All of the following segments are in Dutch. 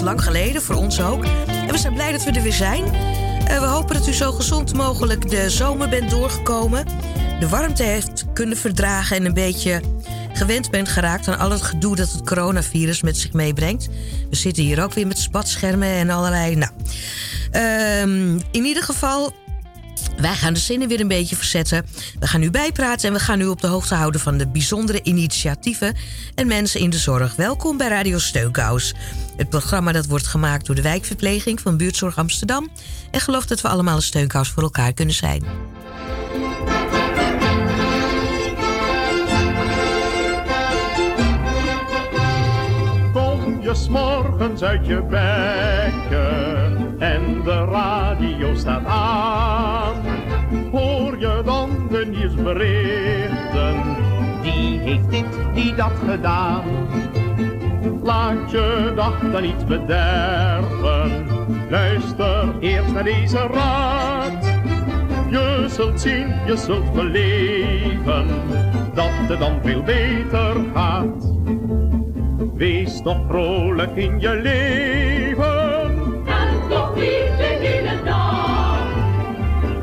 Lang geleden, voor ons ook. En we zijn blij dat we er weer zijn. Uh, we hopen dat u zo gezond mogelijk de zomer bent doorgekomen. De warmte heeft kunnen verdragen en een beetje gewend bent geraakt aan al het gedoe dat het coronavirus met zich meebrengt. We zitten hier ook weer met spatschermen en allerlei. Nou, uh, in ieder geval, wij gaan de zinnen weer een beetje verzetten. We gaan u bijpraten en we gaan u op de hoogte houden van de bijzondere initiatieven en mensen in de zorg. Welkom bij Radio Steunkous. Het programma dat wordt gemaakt door de wijkverpleging van Buurtzorg Amsterdam. En geloof dat we allemaal een steunkous voor elkaar kunnen zijn. Kom je s'morgens uit je bekken en de radio staat aan. Nieuwsberichten, die heeft dit, die dat gedaan. Laat je dag dan niet bederven, luister eerst naar deze raad. Je zult zien, je zult beleven, dat het dan veel beter gaat. Wees toch vrolijk in je leven.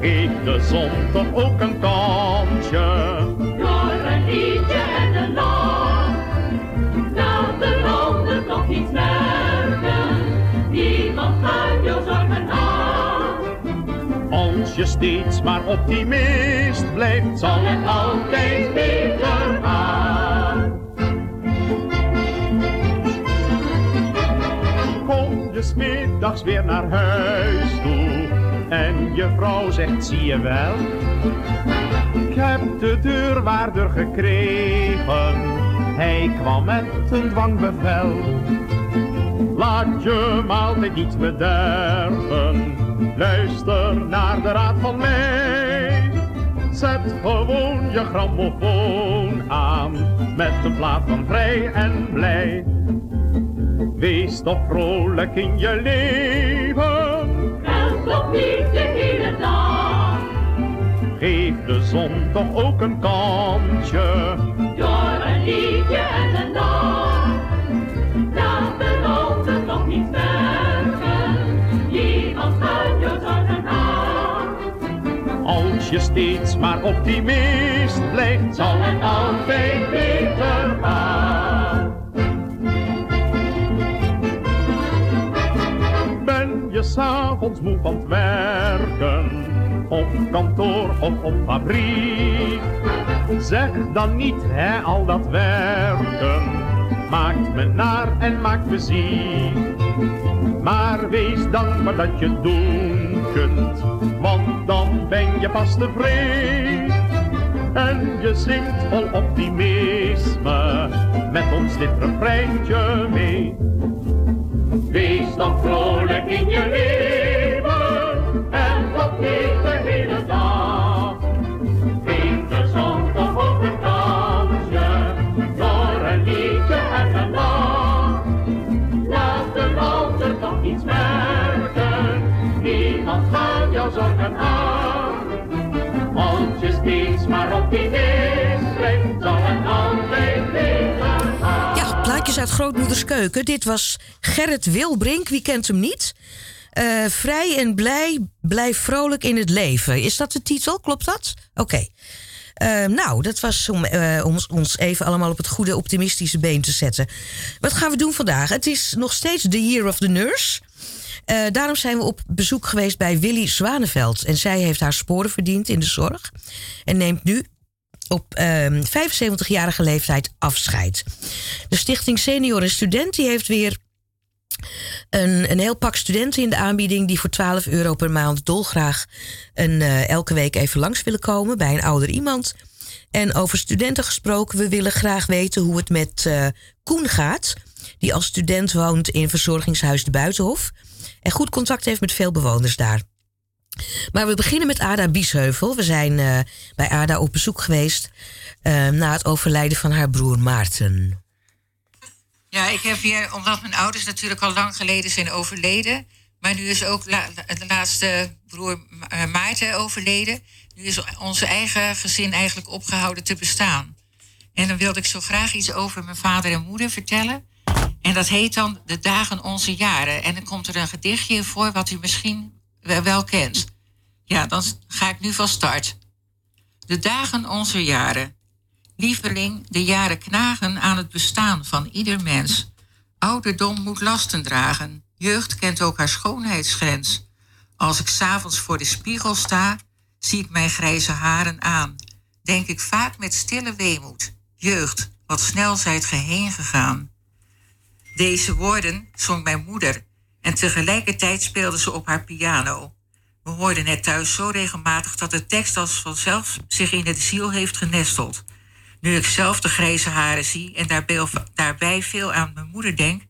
Geef de zon toch ook een kansje. Door een liedje en een lach. Laat de ander toch niet merken. Niemand gaat jou zorgen aan. Als je steeds maar optimist blijft, zal het altijd beter gaan. Kom je 's middags weer naar huis toe en je vrouw zegt, zie je wel, ik heb de deurwaarder gekregen, hij kwam met een dwangbevel. Laat je maaltijd niet bederven, luister naar de raad van mij. Zet gewoon je grammofoon aan, met een plaat van vrij en blij. Wees toch vrolijk in je leven, niet de hele dag. geef de zon toch ook een kansje. Door een liedje en een lach. Laat de ander toch niet merken. Niemand gaat jou zorgen aan. Als je steeds maar optimist blijft, zal het altijd beter gaan. S'avonds moe van werken, op kantoor of op fabriek? Zeg dan niet, hè, al dat werken, maakt me naar en maakt me ziek. Maar wees dankbaar dat je doen kunt, want dan ben je pas tevreden. En je zingt vol optimisme, met ons dit refreintje mee. Dan vrolijk in je leven, en dat niet de hele dag. Geef de zon toch ook een kansje, door een liedje en een lach. Laat de ander toch iets merken, niemand gaat jou zorgen aan. Als je steeds maar optimist blijft, Uit Grootmoeders Keuken. Dit was Gerrit Wilbrink, wie kent hem niet? Eh, vrij en blij, blijf vrolijk in het leven. Is dat de titel? Klopt dat? Oké. Eh, nou, dat was om eh, ons, ons even allemaal op het goede optimistische been te zetten. Wat gaan we doen vandaag? Het is nog steeds de Year of the Nurse. Daarom zijn we op bezoek geweest bij Willy Zwaneveld. En zij heeft haar sporen verdiend in de zorg. En neemt nu op ehm 75-jarige leeftijd afscheid. De Stichting Senior en Student die heeft weer een, een heel pak studenten in de aanbieding die voor 12 euro per maand dolgraag een, eh, elke week even langs willen komen bij een ouder iemand. En over studenten gesproken, we willen graag weten hoe het met eh, Koen gaat, die als student woont in verzorgingshuis De Buitenhof. en goed contact heeft met veel bewoners daar. Maar we beginnen met Ada Biesheuvel. We zijn uh, bij Ada op bezoek geweest uh, na het overlijden van haar broer Maarten. Ja, ik heb hier, omdat mijn ouders natuurlijk al lang geleden zijn overleden. Maar nu is ook de laatste broer Maarten overleden. Nu is onze eigen gezin eigenlijk opgehouden te bestaan. En dan wilde ik zo graag iets over mijn vader en moeder vertellen. En dat heet dan De Dagen Onze Jaren. En dan komt er een gedichtje voor wat u misschien wel kent. Ja, dan ga ik nu van start. De dagen onze jaren. Lieveling, de jaren knagen aan het bestaan van ieder mens. Ouderdom moet lasten dragen. Jeugd kent ook haar schoonheidsgrens. Als ik s'avonds voor de spiegel sta, zie ik mijn grijze haren aan. Denk ik vaak met stille weemoed. Jeugd, wat snel zijt ge heen gegaan. Deze woorden zong mijn moeder en tegelijkertijd speelde ze op haar piano. We hoorden net thuis zo regelmatig dat de tekst als vanzelf zich in de ziel heeft genesteld. Nu ik zelf de grijze haren zie en daarbij veel aan mijn moeder denk,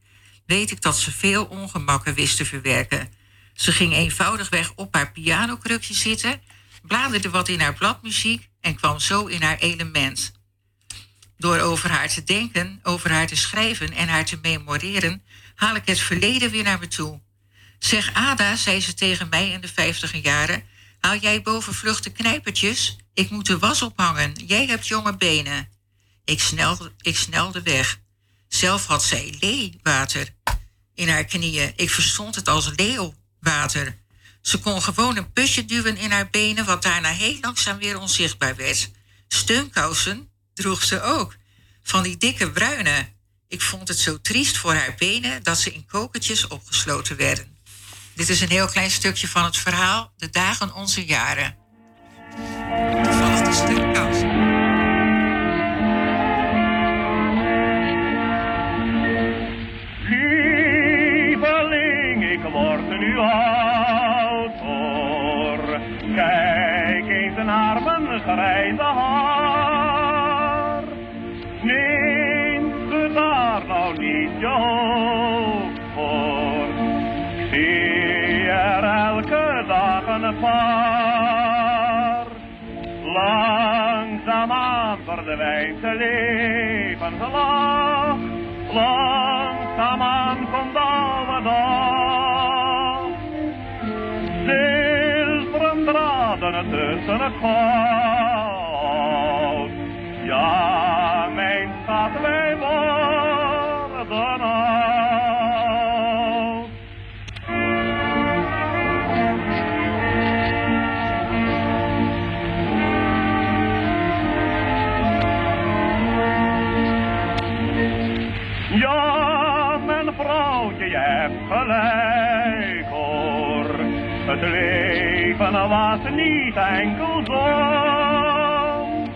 weet ik dat ze veel ongemakken wist te verwerken. Ze ging eenvoudigweg op haar pianokrukje zitten, bladerde wat in haar bladmuziek en kwam zo in haar element. Door over haar te denken, over haar te schrijven en haar te memoreren, haal ik het verleden weer naar me toe. Zeg Ada, zei ze tegen mij in de vijftiger jaren, haal jij boven vluchten knijpertjes? Ik moet de was ophangen, jij hebt jonge benen. Ik snelde, ik snelde weg. Zelf had zij leewater in haar knieën. Ik verstond het als leeuwwater. Ze kon gewoon een pusje duwen in haar benen, wat daarna heel langzaam weer onzichtbaar werd. Steunkousen droeg ze ook. Van die dikke bruine. Ik vond het zo triest voor haar benen dat ze in kokertjes opgesloten werden. Dit is een heel klein stukje van het verhaal De dagen onze jaren. Toevallig de steunkousen. Langzaamaan komt alle dag. Zilveren draden was niet enkel zon,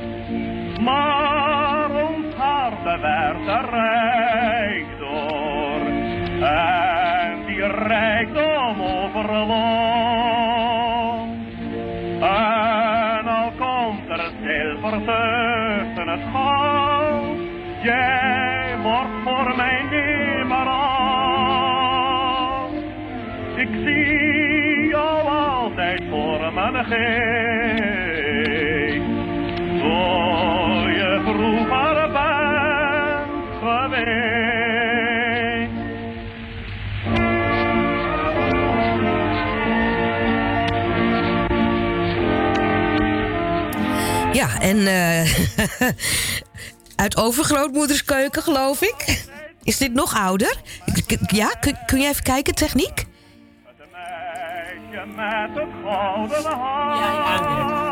maar ons hart werd er rijk door. En die rijkdom overwon. Voor je vroeger geweest. Ja, en eh, uit overgrootmoeders keuken, geloof ik. Is dit nog ouder? Ja, kun, kun je even kijken, techniek?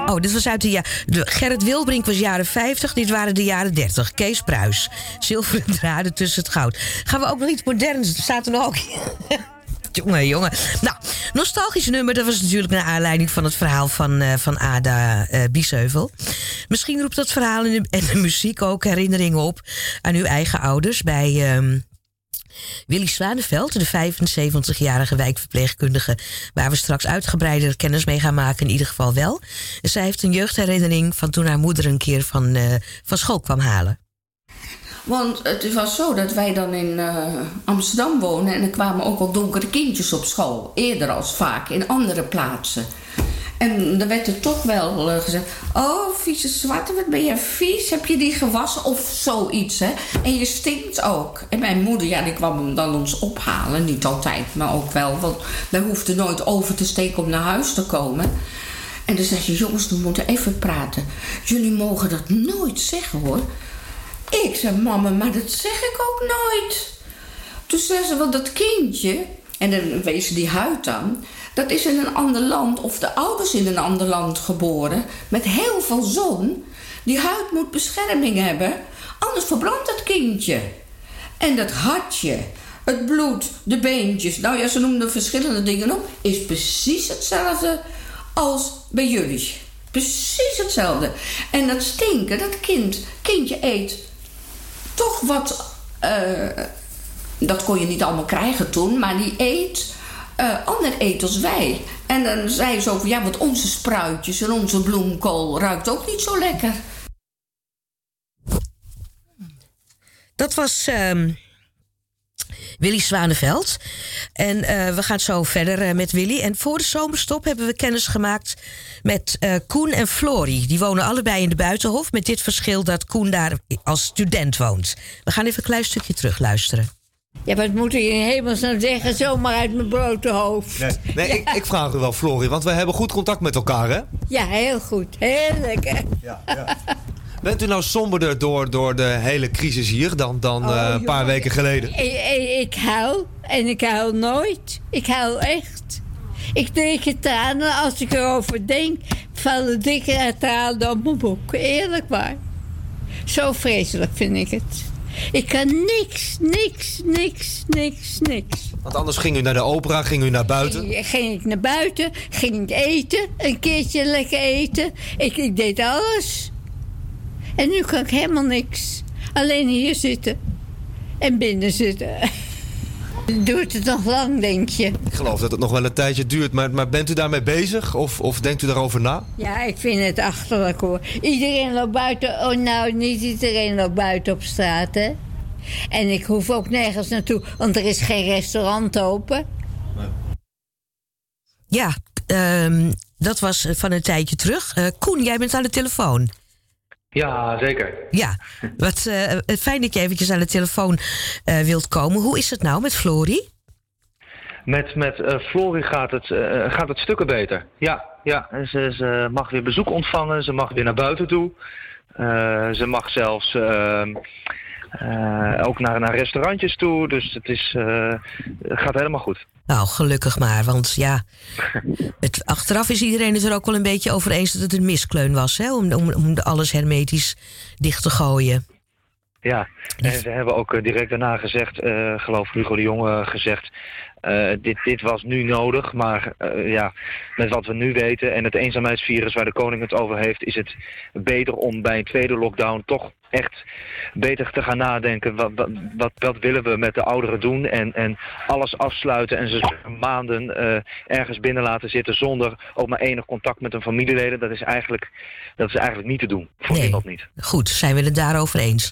Oh, dit was uit de jaren... Gerrit Wilbrink was jaren 50, dit waren de jaren 30. Kees Pruis. Zilveren draden tussen het goud. Gaan we ook nog iets moderns? Er staat er nog ook... jongen, jongen. Nou, nostalgisch nummer. Dat was natuurlijk naar aanleiding van het verhaal van, eh, van Ada eh Biesheuvel. Misschien roept dat verhaal en de, en de muziek ook herinneringen op... aan uw eigen ouders bij... ehm, Willy Zwaneveld, de 75-jarige wijkverpleegkundige... waar we straks uitgebreider kennis mee gaan maken, in ieder geval wel. Zij heeft een jeugdherinnering van toen haar moeder een keer van, eh, van school kwam halen. Want het was zo dat wij dan in eh, Amsterdam wonen en er kwamen ook al donkere kindjes op school. Eerder als vaak in andere plaatsen. En dan werd er toch wel eh, gezegd: Oh, vieze zwarte, wat ben je vies? Heb je die gewassen? Of zoiets, hè? En je stinkt ook. En mijn moeder, ja, die kwam hem dan ons ophalen. Niet altijd, maar ook wel. Want wij hoefden nooit over te steken om naar huis te komen. En dan zei ze: Jongens, we moeten even praten. Jullie mogen dat nooit zeggen hoor. Ik zei: Mama, maar dat zeg ik ook nooit. Toen zei ze: Want dat kindje. En dan wees ze die huid aan. Dat is in een ander land, of de ouders in een ander land geboren, met heel veel zon. Die huid moet bescherming hebben, anders verbrandt het kindje. En dat hartje, het bloed, de beentjes, nou ja, ze noemden verschillende dingen op, is precies hetzelfde als bij jullie. Precies hetzelfde. En dat stinken, dat kind, kindje eet toch wat. eh, dat kon je niet allemaal krijgen toen, maar die eet eh, ander eet als wij. En dan zei ze ook, ja, want onze spruitjes en onze bloemkool ruikt ook niet zo lekker. Dat was ehm, Willy Zwaneveld. En eh, we gaan zo verder eh, met Willy. En voor de zomerstop hebben we kennis gemaakt met Koen en Flori. Die wonen allebei in de Buitenhof. Met dit verschil dat Koen daar als student woont. We gaan even een klein stukje terug luisteren. Ja, wat moet ik in hemelsnaam zeggen, zomaar uit mijn blote hoofd? Nee, nee ik, ik vraag u wel, Florie, want we hebben goed contact met elkaar, hè? Ja, heel goed. Heel lekker. Ja, ja. Bent u nou somberder door, door de hele crisis hier dan, dan Oh, eh, een paar weken geleden? Ik, ik, ik huil en ik huil nooit. Ik huil echt. Ik trek tranen als ik erover denk. Vallen dikke tranen op mijn boek. Eerlijk waar. Zo vreselijk vind ik het. Ik kan niks, niks, niks, niks, niks. Want anders ging u naar de opera, ging u naar buiten. Ging, ging ik naar buiten, ging ik eten, een keertje lekker eten. Ik, ik deed alles. En nu kan ik helemaal niks. Alleen hier zitten en binnen zitten. Duurt het nog lang, denk je? Ik geloof dat het nog wel een tijdje duurt, maar, maar bent u daarmee bezig of, of denkt u daarover na? Ja, ik vind het achterlijk hoor. Iedereen loopt buiten. Oh, nou, niet iedereen loopt buiten op straat, hè? En ik hoef ook nergens naartoe, want er is geen restaurant open. Ja, ehm, dat was van een tijdje terug. Eh, Koen, jij bent aan de telefoon. Ja, zeker. Ja, wat eh, fijn dat je eventjes aan de telefoon eh, wilt komen. Hoe is het nou met Florie? Met, met eh, Florie gaat het, gaat het stukken beter. Ja, ja. Ze, ze mag weer bezoek ontvangen. Ze mag weer naar buiten toe. Ze mag zelfs eh, ook naar, naar restaurantjes toe. Dus het, is, het gaat helemaal goed. Nou, gelukkig maar, want ja, het, achteraf is iedereen het er ook wel een beetje over eens dat het een miskleun was, hè, om, om, om alles hermetisch dicht te gooien. Ja, en ze hebben ook eh, direct daarna gezegd, eh, geloof Hugo de Jonge gezegd, dit, dit was nu nodig, maar ja, met wat we nu weten en het eenzaamheidsvirus waar de koning het over heeft, is het beter om bij een tweede lockdown toch echt beter te gaan nadenken. Wat, wat, wat, wat willen we met de ouderen doen en, en alles afsluiten en ze maanden eh, ergens binnen laten zitten zonder ook maar enig contact met hun familieleden. Dat is eigenlijk, dat is eigenlijk niet te doen. Voor Nee. niemand niet. Goed, zijn we het daarover eens.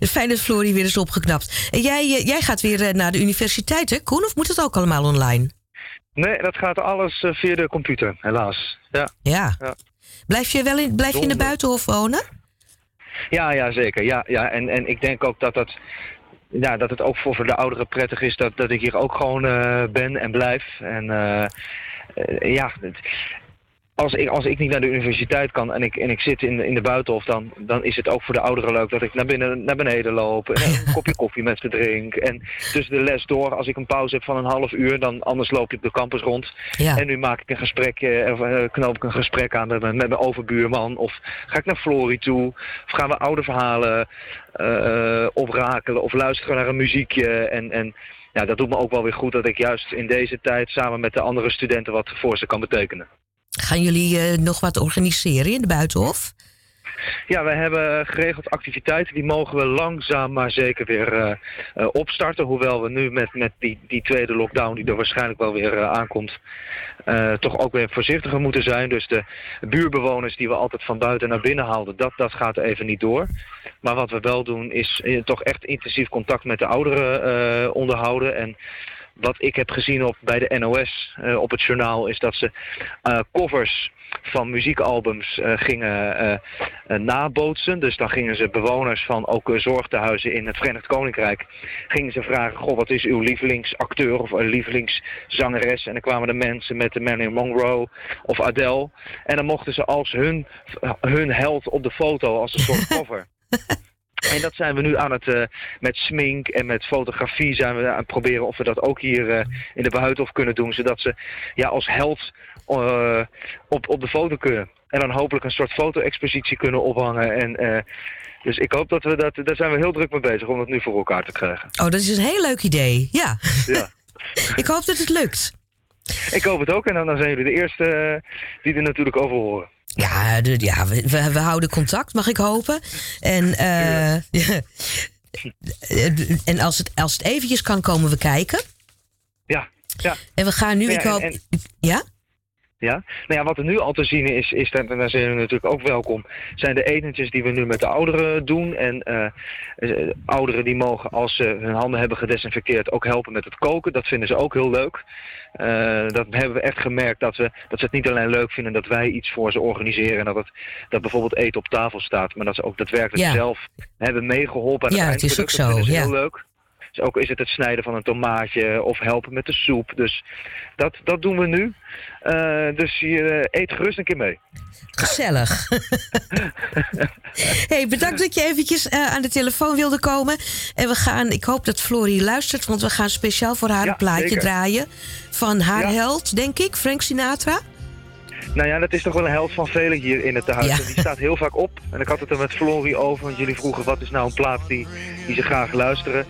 Fijn dat Florie weer is opgeknapt. En jij, eh, jij gaat weer eh, naar de universiteit, hè, Koen? Of moet het ook allemaal online? Nee, dat gaat alles via de computer, helaas. Ja. Ja. Ja. Blijf je wel in, blijf je in de buitenhof wonen? Ja, ja, zeker. Ja, ja. En, en ik denk ook dat, dat, ja, dat het ook voor, voor de ouderen prettig is dat, dat ik hier ook gewoon eh, ben en blijf. En eh, eh, ja, als ik, als ik niet naar de universiteit kan en ik, en ik zit in, in de buitenhof, dan, dan is het ook voor de ouderen leuk dat ik naar, binnen, naar beneden loop en een kopje koffie met ze drink. En tussen de les door, als ik een pauze heb van een half uur, dan anders loop op de campus rond. Ja. En nu maak ik een gesprekje, of eh, knoop ik een gesprek aan met, mijn- met mijn overbuurman. Of ga ik naar Florie toe. Of gaan we oude verhalen eh, oprakelen. Of luisteren naar een muziekje. En, en ja, dat doet me ook wel weer goed dat ik juist in deze tijd samen met de andere studenten wat voor ze kan betekenen. Gaan jullie eh, nog wat organiseren in de buitenhof? Ja, wij hebben geregeld activiteiten. Die mogen we langzaam maar zeker weer eh, eh, opstarten. Hoewel we nu met, met die, die tweede lockdown, die er waarschijnlijk wel weer aankomt, toch ook weer voorzichtiger moeten zijn. Dus de buurbewoners die we altijd van buiten naar binnen haalden, dat, dat gaat even niet door. Maar wat we wel doen is toch echt intensief contact met de ouderen onderhouden. En wat ik heb gezien op, bij de NOS eh, op het journaal is dat ze eh, covers van muziekalbums eh, gingen nabootsen. Dus dan gingen ze bewoners van ook eh, zorgtehuizen in het Verenigd Koninkrijk... gingen ze vragen, goh, wat is uw lievelingsacteur of uh, lievelingszangeres? En dan kwamen de mensen met de Marilyn Monroe of Adele. En dan mochten ze als hun, hun held op de foto, als een soort cover... En dat zijn we nu aan het, eh, met smink en met fotografie zijn we aan het proberen of we dat ook hier eh, in de Buitenhof kunnen doen. Zodat ze ja, als held eh, op, op de foto kunnen. En dan hopelijk een soort foto-expositie kunnen ophangen. En, dus ik hoop dat we dat, daar zijn we heel druk mee bezig om dat nu voor elkaar te krijgen. Oh, dat is een heel leuk idee. Ja. Ja. ik hoop dat het lukt. Ik hoop het ook en dan, dan zijn jullie de eerste die er natuurlijk over horen. Ja, de- ja we, we, we houden contact, mag ik hopen. En, eh, en als, het, als het eventjes kan, komen we kijken. Ja, ja. En we gaan nu, Ja, ik en- hoop... en- ja? Ja, nou ja, wat er nu al te zien is, is dat, en daar zijn jullie natuurlijk ook welkom, zijn de etentjes die we nu met de ouderen doen. En eh, eh, ouderen die mogen, als ze hun handen hebben gedesinfecteerd, ook helpen met het koken. Dat vinden ze ook heel leuk. Eh, dat hebben we echt gemerkt dat, we, dat ze het niet alleen leuk vinden dat wij iets voor ze organiseren. En dat, het, dat bijvoorbeeld eten op tafel staat, maar dat ze ook daadwerkelijk Ja. zelf hebben meegeholpen aan Ja, het het is ook. Dat zo, vinden ze ja. heel leuk. Ook is het het snijden van een tomaatje of helpen met de soep. Dus dat, dat doen we nu. Eh, dus je eh, eet gerust een keer mee. Gezellig. hey, bedankt dat je eventjes eh, aan de telefoon wilde komen. En we gaan, ik hoop dat Florie luistert, want we gaan speciaal voor haar Ja, een plaatje zeker. draaien. Van haar Ja. held, denk ik, Frank Sinatra. Nou ja, dat is toch wel een held van velen hier in het tehuis. Ja. Die staat heel vaak op. En ik had het er met Florie over, want jullie vroegen wat is nou een plaat die, die ze graag luisteren.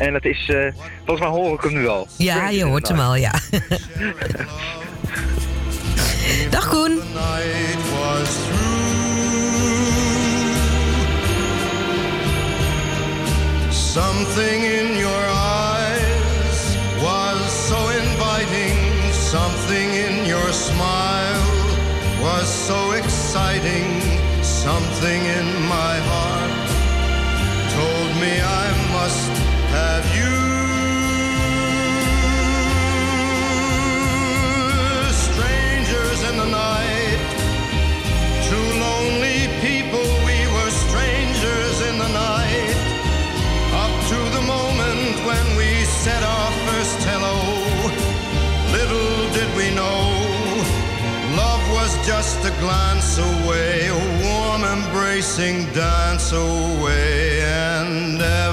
En dat is, eh, volgens mij hoor ik hem nu al. Ja, je hoort hem Night. al, ja. Dag Koen. Something in your eyes was so inviting. Something in your smile was so exciting. Something in my heart told me I must have you. Strangers in the night. Two lonely people, we were strangers in the night. Up to the moment when we said our first hello. Little did we know, love was just a glance away, a warm embracing dance away. And ever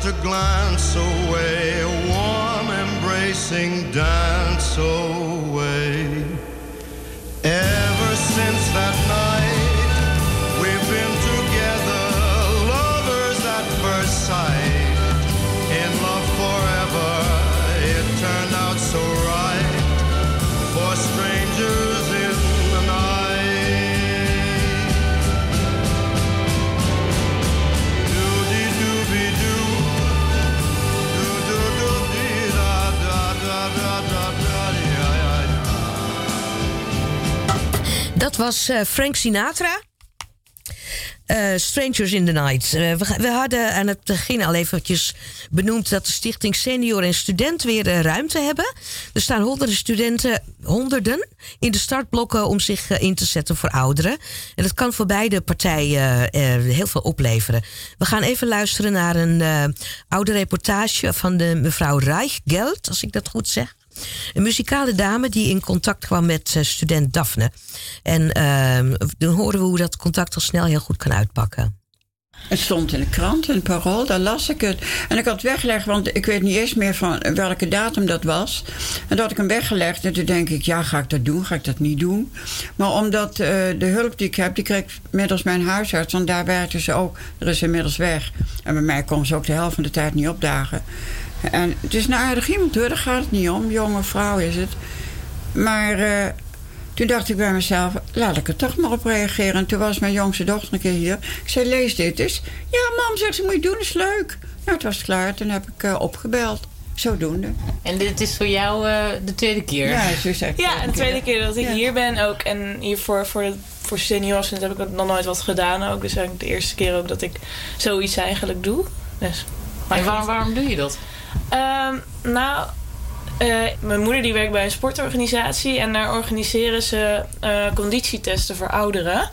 Just a glance away, a warm embracing dance away. Ever since that night, Dat was eh, Frank Sinatra. Eh, Strangers in the Night. Eh, we, hadden aan het begin al eventjes benoemd dat de Stichting Senior en Student weer ruimte hebben. Er staan honderden studenten, honderden, in de startblokken om zich in te zetten voor ouderen. En dat kan voor beide partijen heel veel opleveren. We gaan even luisteren naar een oude reportage van de mevrouw Reichgeld, als ik dat goed zeg. Een muzikale dame die in contact kwam met eh, student Daphne. En ehm, dan horen we hoe dat contact al snel heel goed kan uitpakken. Het stond in de krant, in parool, daar las ik het. En ik had het weggelegd, want ik weet niet eens meer van welke datum dat was. En dat had ik hem weggelegd en toen denk ik, ja, ga ik dat doen, ga ik dat niet doen? Maar omdat eh, de hulp die ik heb, die kreeg ik middels mijn huisarts, want daar werkte ze ook. Er is inmiddels weg. En bij mij kon ze ook de helft van de tijd niet opdagen. En het is een aardig iemand hoor, daar gaat het niet om. Jonge vrouw is het. Maar eh, toen dacht ik bij mezelf, laat ik er toch maar op reageren. En toen was mijn jongste dochter een keer hier. Ik zei, lees dit eens. Ja, mam, zegt ze, moet je doen, is leuk. Nou, het was klaar. Toen heb ik eh, opgebeld. Zodoende. En dit is voor jou eh, de tweede keer? Ja, zo zeg ik Ja, de tweede keer dat ik Ja. hier ben ook. En hiervoor voor, de, voor seniors heb ik nog nooit wat gedaan ook. Dus eigenlijk de eerste keer ook dat ik zoiets eigenlijk doe. Dus, En waarom, waarom doe je dat? Ehm, nou, eh, mijn moeder die werkt bij een sportorganisatie en daar organiseren ze eh, conditietesten voor ouderen.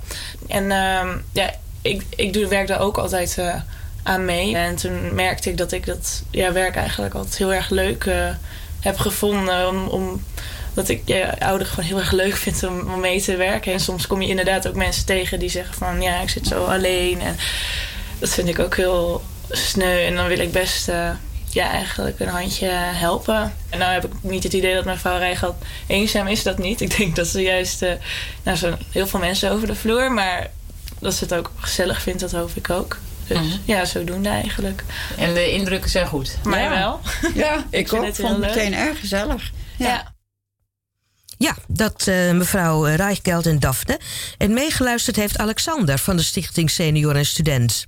En ehm, ja, ik, ik doe, werk daar ook altijd eh, aan mee. En toen merkte ik dat ik dat ja, werk eigenlijk altijd heel erg leuk heb gevonden. Om, om, dat ik ja, ouderen gewoon heel erg leuk vind om, mee te werken. En soms kom je inderdaad ook mensen tegen die zeggen van ja, ik zit zo alleen. En dat vind ik ook heel sneu. En dan wil ik best ja, eigenlijk een handje helpen. En nou heb ik niet het idee dat mijn vrouw Rijgat eenzaam is. Dat niet. Ik denk dat ze juist... eh nou, zo heel veel mensen over de vloer. Maar dat ze het ook gezellig vindt, dat hoop ik ook. Dus Mhm. ja, zodoende eigenlijk. En de indrukken zijn goed? Mij Ja. wel. Ja, ik, vind ook. het vond heel het meteen erg gezellig. Ja. Ja, dat eh, mevrouw eh, Reichgeld en Daphne. En meegeluisterd heeft Alexander van de Stichting Senior en Student.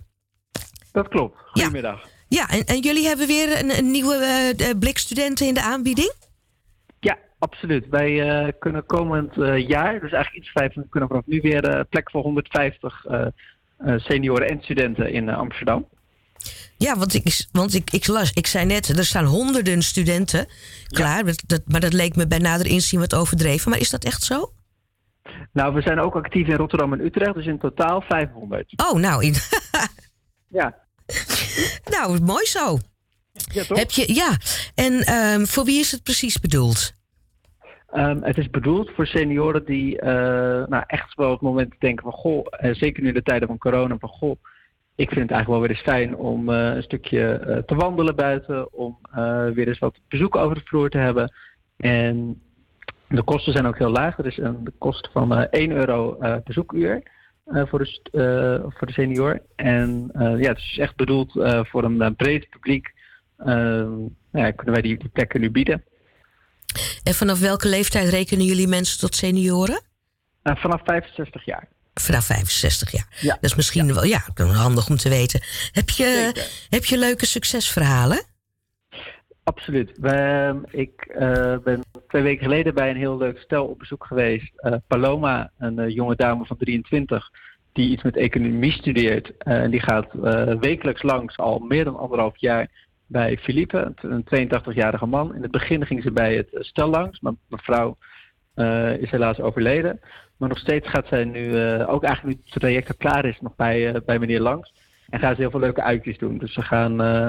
Dat klopt. Goedemiddag. Ja, en, en jullie hebben weer een, een nieuwe eh, blik studenten in de aanbieding? Ja, absoluut. Wij eh, kunnen komend eh, jaar, dus eigenlijk iets vijf, we kunnen vanaf nu weer plek voor 150 eh, eh, senioren en studenten in Amsterdam. Ja, want, ik, want ik, ik las, ik zei net, er staan honderden studenten klaar. Dat, dat, maar dat leek me bij nader inzien wat overdreven. Maar is dat echt zo? Nou, we zijn ook actief in Rotterdam en Utrecht, dus in totaal 500. Oh, nou, in, Ja. nou mooi zo. Ja, toch? Heb je, ja, en ehm, voor wie is het precies bedoeld? Ehm, het is bedoeld voor senioren die eh, nou, echt wel op het moment denken van goh, eh, zeker nu in de tijden van corona, van goh, ik vind het eigenlijk wel weer eens fijn om eh, een stukje te wandelen buiten, om weer eens wat bezoek over de vloer te hebben. En de kosten zijn ook heel laag. Er is een kost van eh 1 euro bezoekuur voor, de, eh, voor de senior. En eh, ja, het is echt bedoeld eh, voor een eh, breed publiek. Ehm, ja, kunnen wij die, die plekken nu bieden. En vanaf welke leeftijd rekenen jullie mensen tot senioren? Eh, vanaf 65 jaar. Vanaf 65 jaar. Ja. Dat is misschien wel ja, handig om te weten. Heb je, Zeker. heb je leuke succesverhalen? Absoluut. Ik eh, ben twee weken geleden bij een heel leuk stel op bezoek geweest. Eh, Paloma, een eh, jonge dame van 23, die iets met economie studeert. Eh, en die gaat wekelijks langs, al meer dan anderhalf jaar, bij Philippe, een 82-jarige man. In het begin ging ze bij het stel langs, maar mevrouw is helaas overleden. Maar nog steeds gaat zij nu, ook eigenlijk nu het traject klaar is, nog bij, bij meneer Langs. En gaan ze heel veel leuke uitjes doen. Dus ze gaan eh,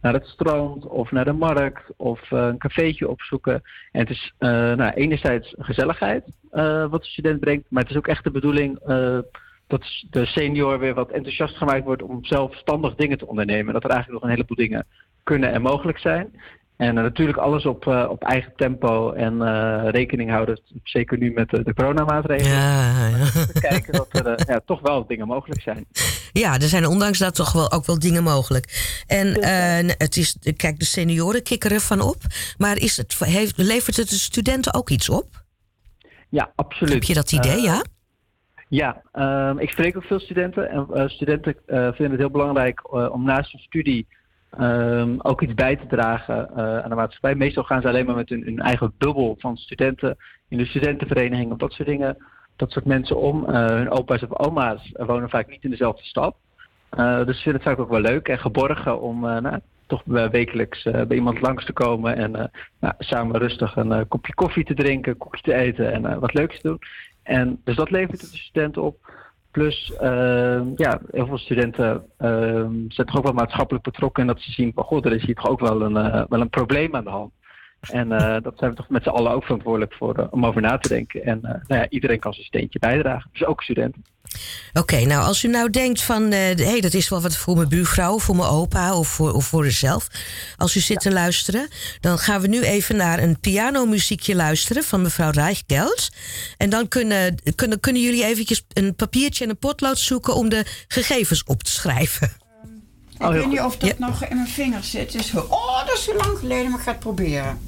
naar het strand of naar de markt of eh, een cafeetje opzoeken. En het is eh, nou, enerzijds gezelligheid wat de student brengt. Maar het is ook echt de bedoeling dat de senior weer wat enthousiast gemaakt wordt om zelfstandig dingen te ondernemen. En dat er eigenlijk nog een heleboel dingen kunnen en mogelijk zijn. En eh, natuurlijk alles op, eh, op eigen tempo en eh, rekening houden. Zeker nu met de, coronamaatregelen. Ja, Te kijken dat er ja, toch wel dingen mogelijk zijn. Ja, er zijn ondanks dat toch wel ook wel dingen mogelijk. En het is, kijk, de senioren kikkeren van op. Maar is het, heeft, levert het de studenten ook iets op? Ja, absoluut. Heb je dat idee, ja? Ja, ehm, ik spreek ook veel studenten. En studenten vinden het heel belangrijk om naast hun studie ehm, ook iets bij te dragen eh, aan de maatschappij. Meestal gaan ze alleen maar met hun, eigen bubbel van studenten in de studentenvereniging of dat soort dingen. Dat soort mensen om. Eh, hun opa's of oma's wonen vaak niet in dezelfde stad. Eh, dus ze vinden het vaak ook wel leuk en geborgen om nou, toch wekelijks bij iemand langs te komen en nou, samen rustig een kopje koffie te drinken, koekje te eten en wat leuks te doen. En dus dat levert de studenten op. Plus, ehm, ja, heel veel studenten ehm, zijn toch ook wel maatschappelijk betrokken en dat ze zien van, god, er is hier toch ook wel een, eh, wel een probleem aan de hand. En eh, dat zijn we toch met z'n allen ook verantwoordelijk voor eh, om over na te denken. En eh, nou ja, iedereen kan zijn steentje bijdragen. Dus ook studenten. Oké, nou als u nou denkt van, hé, hey, dat is wel wat voor mijn buurvrouw, voor mijn opa of voor, of voor uzelf. Als u zit te luisteren, dan gaan we nu even naar een pianomuziekje luisteren van mevrouw Reichgeld. En dan kunnen, kunnen, kunnen jullie eventjes een papiertje en een potlood zoeken om de gegevens op te schrijven. Ik weet niet of dat nog in mijn vingers zit. Dus, oh, dat is zo lang geleden, maar ik ga het proberen.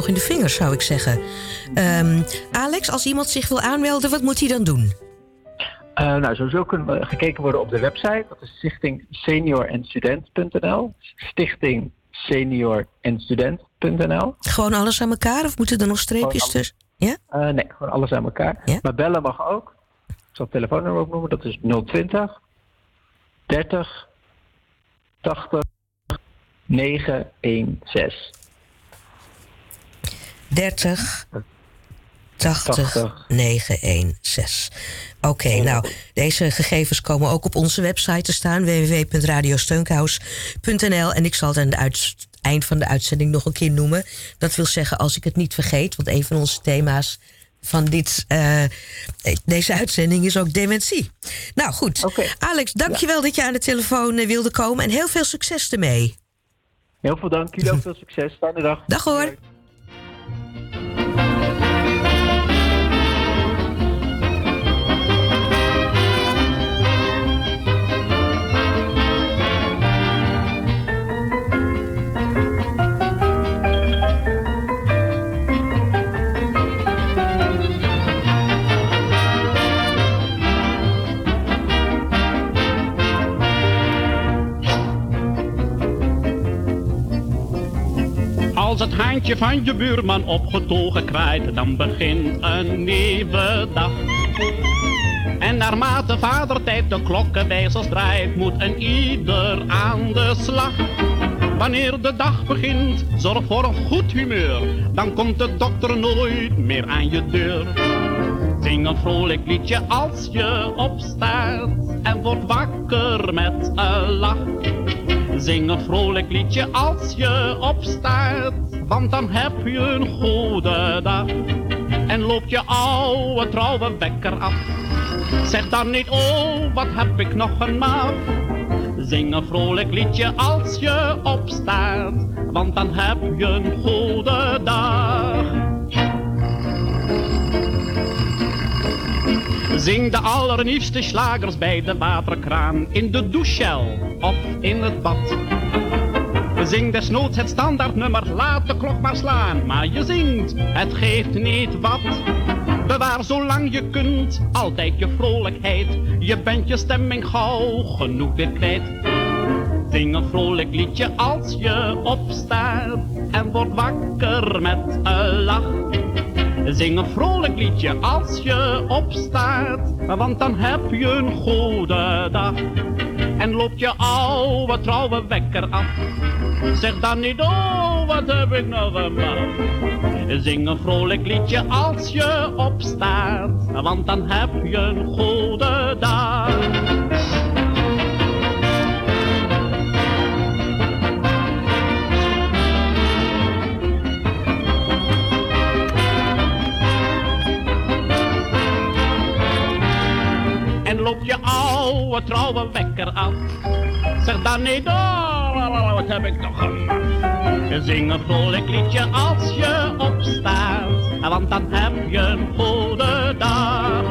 nog in de vingers, zou ik zeggen. Ehm, Alex, als iemand zich wil aanmelden, wat moet hij dan doen? Eh, nou, sowieso kunnen we gekeken worden op de website. Dat is stichting seniorenstudent.nl. Stichting. Gewoon alles aan elkaar of moeten er nog streepjes tussen? Ja? Eh, nee, gewoon alles aan elkaar. Maar bellen mag ook. Ik zal het telefoonnummer ook noemen. Dat is 020 30 80 916. 30 80 916. Oké, nou, deze gegevens komen ook op onze website te staan: www.radiosteunkous.nl. En ik zal het aan het eind van de uitzending nog een keer noemen. Dat wil zeggen, als ik het niet vergeet, want een van onze thema's van dit, eh, deze uitzending is ook dementie. Nou goed, Alex, dankjewel dat je aan de telefoon eh, wilde komen en heel veel succes ermee. Heel veel dank. Jullie ook veel succes. Fijne dag. Dag hoor. Van je buurman opgetogen kwijt, dan begint een nieuwe dag. En naarmate vadertijd de klokkenwijzers draait, moet een ieder aan de slag. Wanneer de dag begint, zorg voor een goed humeur, dan komt de dokter nooit meer aan je deur. Zing een vrolijk liedje als je opstaat en wordt wakker met een lach. Zing een vrolijk liedje als je opstaat, want dan heb je een goede dag. En loopt je oude trouwe wekker af. Zeg dan niet, oh, wat heb ik nog een maat. Zing een vrolijk liedje als je opstaat, want dan heb je een goede dag. Zing de allernieuwste slagers bij de waterkraan, in de douchel of in het bad. Zing desnoods het standaardnummer, laat de klok maar slaan, maar je zingt, het geeft niet wat. Bewaar zolang je kunt, altijd je vrolijkheid, je bent je stemming gauw genoeg weer kwijt. Zing een vrolijk liedje als je opstaat en wordt wakker met een lach. Zing een vrolijk liedje als je opstaat, want dan heb je een goede dag. En loopt je oude trouwe wekker af. Zeg dan niet, oh, wat heb ik een man. Zing een vrolijk liedje als je opstaat, want dan heb je een goede dag. En loopt je oude trouwe wekker af. Dan niet, oh, wat heb ik toch gemaakt. Zing een vrolijk liedje als je opstaat, want dan heb je een goede dag.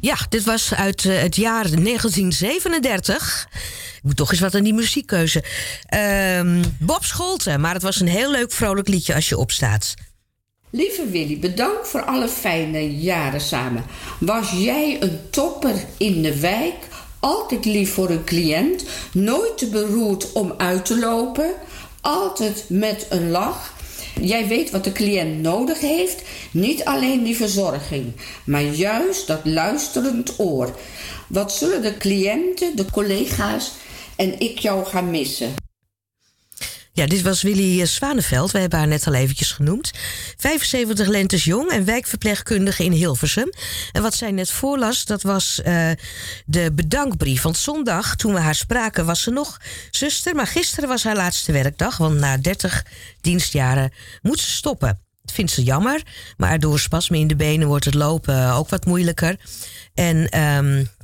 Ja, dit was uit eh, het jaar 1937. Ik moet toch eens wat aan die muziekkeuze. Ehm, Bob Scholten, maar het was een heel leuk vrolijk liedje als je opstaat. Lieve Willy, bedankt voor alle fijne jaren samen. Was jij een topper in de wijk? Altijd lief voor een cliënt. Nooit te beroerd om uit te lopen. Altijd met een lach. Jij weet wat de cliënt nodig heeft. Niet alleen die verzorging, maar juist dat luisterend oor. Wat zullen de cliënten, de collega's en ik jou gaan missen? Ja, dit was Willy eh, Zwaneveld. We hebben haar net al eventjes genoemd. 75 lentes jong en wijkverpleegkundige in Hilversum. En wat zij net voorlas, dat was uh, de bedankbrief. Want zondag, toen we haar spraken, was ze nog zuster. Maar gisteren was haar laatste werkdag. Want na 30 dienstjaren moet ze stoppen. Dat vindt ze jammer. Maar door spasmen in de benen wordt het lopen ook wat moeilijker. En... Um,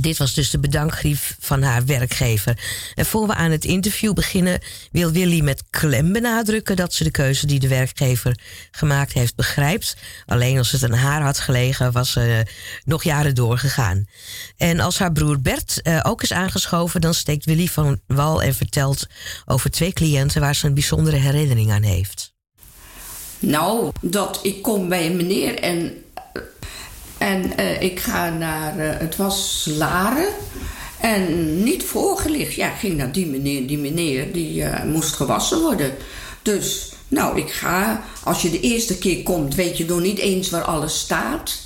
dit was dus de bedankbrief van haar werkgever. En voor we aan het interview beginnen, wil Willy met klem benadrukken dat ze de keuze die de werkgever gemaakt heeft begrijpt. Alleen als het aan haar had gelegen, was ze nog jaren doorgegaan. En als haar broer Bert uh, ook is aangeschoven, dan steekt Willy van wal en vertelt over twee cliënten waar ze een bijzondere herinnering aan heeft. Nou, dat ik kom bij een meneer en en uh, ik ga naar, uh, het was Laren. En niet voorgelicht. Ja, ik ging naar die meneer. Die meneer die uh, moest gewassen worden. Dus, nou, ik ga. Als je de eerste keer komt, weet je nog niet eens waar alles staat.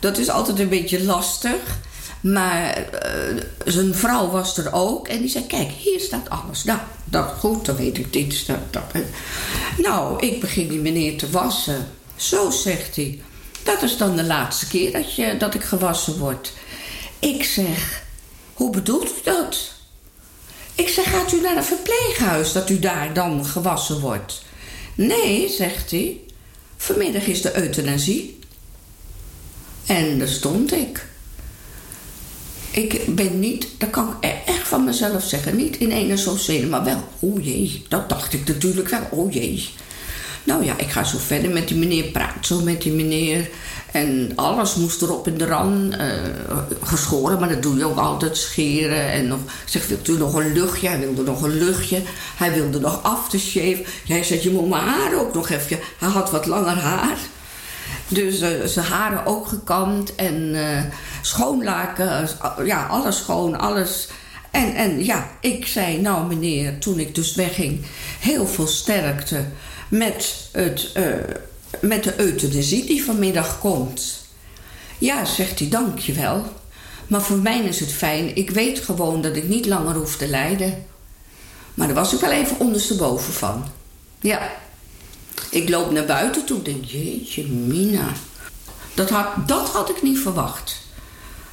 Dat is altijd een beetje lastig. Maar zijn vrouw was er ook. En die zei, kijk, hier staat alles. Nou, dat goed, dan weet ik dit. Dat, dat. Nou, ik begin die meneer te wassen. Zo, zegt hij. Dat is dan de laatste keer dat, je, dat ik gewassen word. Ik zeg, hoe bedoelt u dat? Ik zeg, gaat u naar een verpleeghuis dat u daar dan gewassen wordt? Nee, zegt hij. Vanmiddag is de euthanasie. En daar stond ik. Ik ben niet, dat kan ik echt van mezelf zeggen, niet in ene zo zin, maar wel, oh jee, dat dacht ik natuurlijk wel, oh jee. Nou ja, ik ga zo verder met die meneer, praat zo met die meneer. En alles moest erop in de ran uh, geschoren, maar dat doe je ook altijd, scheren. En nog, zeg, wilt u nog een luchtje? Hij wilde nog een luchtje. Hij wilde nog aftershave. Jij zegt, je moet mijn haar ook nog even. Hij had wat langer haar. Dus uh, zijn haren ook gekamd en uh, schoonlaken, ja, alles schoon, alles. En, en ja, ik zei, nou meneer, toen ik dus wegging, heel veel sterkte met, het, uh, met de euthanasie die vanmiddag komt. Ja, zegt hij, dankjewel. Maar voor mij is het fijn. Ik weet gewoon dat ik niet langer hoef te lijden. Maar daar was ik wel even ondersteboven van. Ja. Ik loop naar buiten toe en denk, jeetje, Mina. Dat had, dat had ik niet verwacht.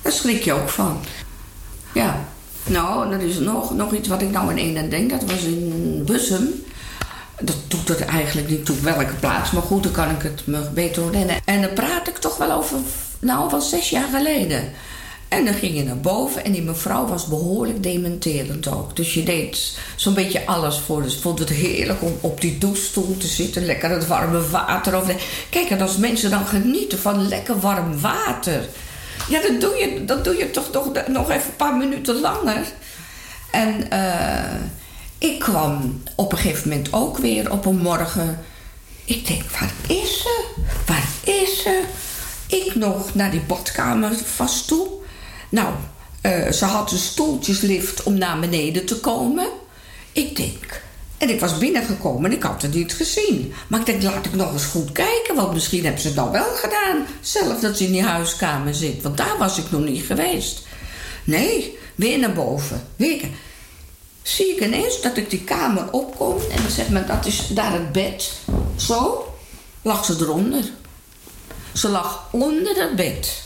Daar schrik je ook van. Ja. Nou, er is nog, nog iets wat ik nou in één denk. Dat was in Bussum dat doet er eigenlijk niet toe welke plaats. Maar goed, dan kan ik het me beter herinneren. En dan praat ik toch wel over, nou, wel zes jaar geleden. En dan ging je naar boven en die mevrouw was behoorlijk dementerend ook. Dus je deed zo'n beetje alles voor. Dus vond het heerlijk om op die douchestoel te zitten, lekker het warme water. Over Kijk, en als mensen dan genieten van lekker warm water. Ja, dat doe je, dat doe je toch nog, nog even een paar minuten langer. En uh, ik kwam op een gegeven moment ook weer op een morgen. Ik denk, waar is ze? Waar is ze? Ik nog naar die badkamer vast toe. Nou, uh, ze had een stoeltjeslift om naar beneden te komen. Ik denk, en ik was binnengekomen en ik had het niet gezien. Maar ik denk, laat ik nog eens goed kijken, want misschien hebben ze het dan wel gedaan. Zelf dat ze in die huiskamer zit, want daar was ik nog niet geweest. Nee, weer naar boven. Weer zie ik ineens dat ik die kamer opkom en dan zegt men dat is daar het bed. Zo lag ze eronder. Ze lag onder het bed.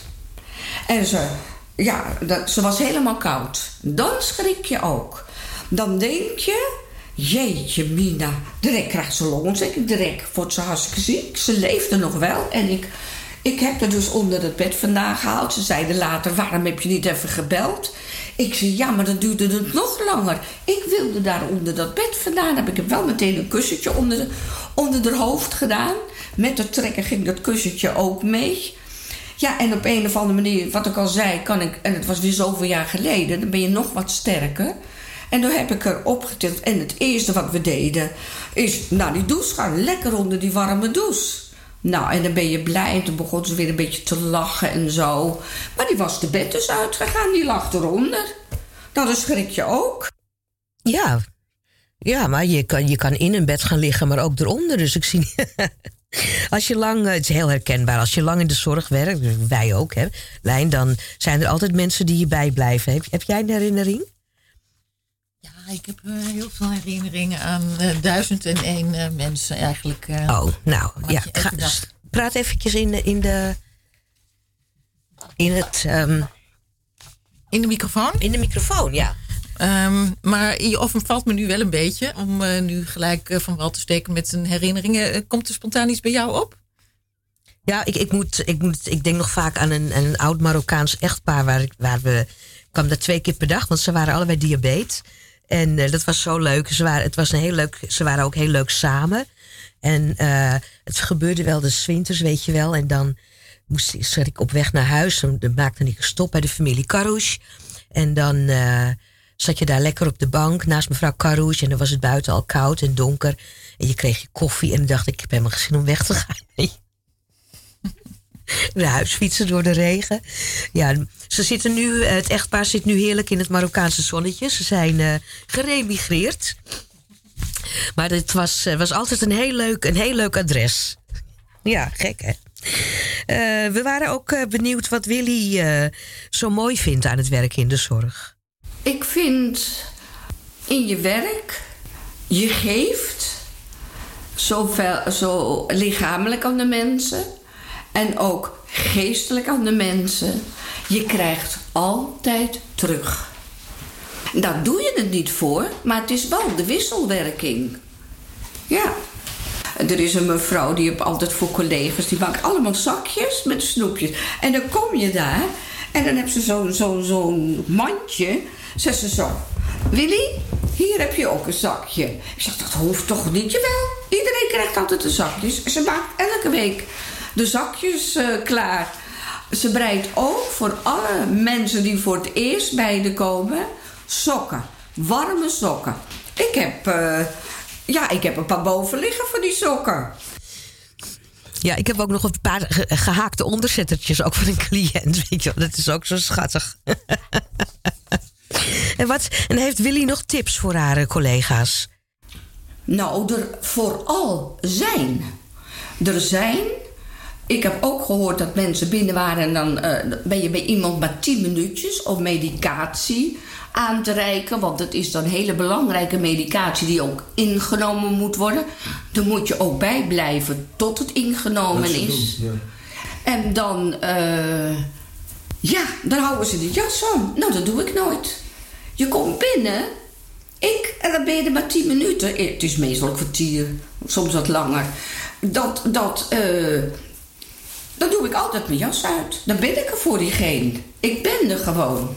En ze, ja, dat, ze was helemaal koud. Dan schrik je ook. Dan denk je, jeetje Mina, direct krijgt ze longontsteking. Direct wordt ze hartstikke ziek. Ze leefde nog wel en ik... Ik heb er dus onder het bed vandaan gehaald. Ze zeiden later, waarom heb je niet even gebeld? Ik zei, ja, maar dan duurde het nog langer. Ik wilde daar onder dat bed vandaan. Heb ik heb wel meteen een kussentje onder, de, onder haar hoofd gedaan. Met de trekker ging dat kussentje ook mee. Ja, en op een of andere manier, wat ik al zei, kan ik... En het was weer zoveel jaar geleden. Dan ben je nog wat sterker. En toen heb ik er opgetild. En het eerste wat we deden, is naar die douche gaan. Lekker onder die warme douche. Nou, en dan ben je blij. En toen begon ze weer een beetje te lachen en zo. Maar die was de bed dus uitgegaan. Die lag eronder. Nou, dan schrik je ook. Ja, ja maar je kan, je kan in een bed gaan liggen, maar ook eronder. Dus ik zie. Als je lang, het is heel herkenbaar, als je lang in de zorg werkt, wij ook, hè, Lijn, dan zijn er altijd mensen die je bijblijven. Heb, heb jij een herinnering? Ik heb eh, heel veel herinneringen aan eh, duizend en één eh, mensen eigenlijk. Oh, nou, ja. Ga, praat eventjes in de. In, de, in het. ehm, in de microfoon? In de microfoon, ja. Ehm, maar je overvalt me nu wel een beetje om nu gelijk van wal te steken met zijn herinneringen. Komt er spontaan iets bij jou op? Ja, ik, ik, moet, ik, moet, ik denk nog vaak aan een, een oud Marokkaans echtpaar waar, ik- waar we. Kwam daar twee keer per dag, want ze waren allebei diabetes. En eh, dat was zo leuk. Ze waren, het was een heel leuk. Ze waren ook heel leuk samen. En eh, het gebeurde wel de winters, weet je wel. En dan moest, zat ik op weg naar huis. En dan maakte ik een stop bij de familie Karouche. En dan eh, zat je daar lekker op de bank naast mevrouw Karouche. En dan was het buiten al koud en donker. En je kreeg je koffie. En dan dacht ik, ik heb helemaal geen zin om weg te gaan. naar huis fietsen door de regen. Ja, ze zitten nu, eh, het echtpaar zit nu heerlijk in het Marokkaanse zonnetje. Ze zijn eh geremigreerd. Maar het was, eh, was altijd een heel, leuk, een heel leuk adres. Ja, gek hè. We waren ook benieuwd wat Willy zo mooi vindt aan het werk in de zorg. Ik vind in je werk, je geeft zoveel, zo lichamelijk aan de mensen en ook geestelijk aan de mensen. Je krijgt altijd terug. Daar doe je het niet voor, maar het is wel de wisselwerking. Ja. Er is een mevrouw die heeft altijd voor collega's, die maakt allemaal zakjes met snoepjes. En dan kom je daar en dan heb ze zo'n zo, zo'n mandje. Zegt ze zo, Willy, hier heb je ook een zakje. Ik zeg, dat hoeft toch niet? Jawel, iedereen krijgt altijd de zakjes. Ze maakt elke week de zakjes eh, klaar. Ze breidt ook voor alle mensen die voor het eerst bij de komen sokken. Warme sokken. Ik heb, eh, ja, ik heb een paar boven liggen voor die sokken. Ja, ik heb ook nog een paar ge- gehaakte onderzettertjes ook van een cliënt. Weet je wel, dat is ook zo schattig. en, wat, en heeft Willy nog tips voor haar collega's? Nou, er vooral zijn. Er zijn. Ik heb ook gehoord dat mensen binnen waren en dan eh, ben je bij iemand maar 10 minuutjes om medicatie aan te reiken. Want het is dan hele belangrijke medicatie die ook ingenomen moet worden. Dan moet je ook bij blijven tot het ingenomen is. En dan, eh, ja, dan houden ze de jas aan. Nou, dat doe ik nooit. Je komt binnen, ik, en dan ben je er maar tien minuten. Eh, Het is meestal een kwartier, soms wat langer. Dat, dat, eh, dan doe ik altijd mijn jas uit. Dan ben ik er voor diegene. Ik ben er gewoon.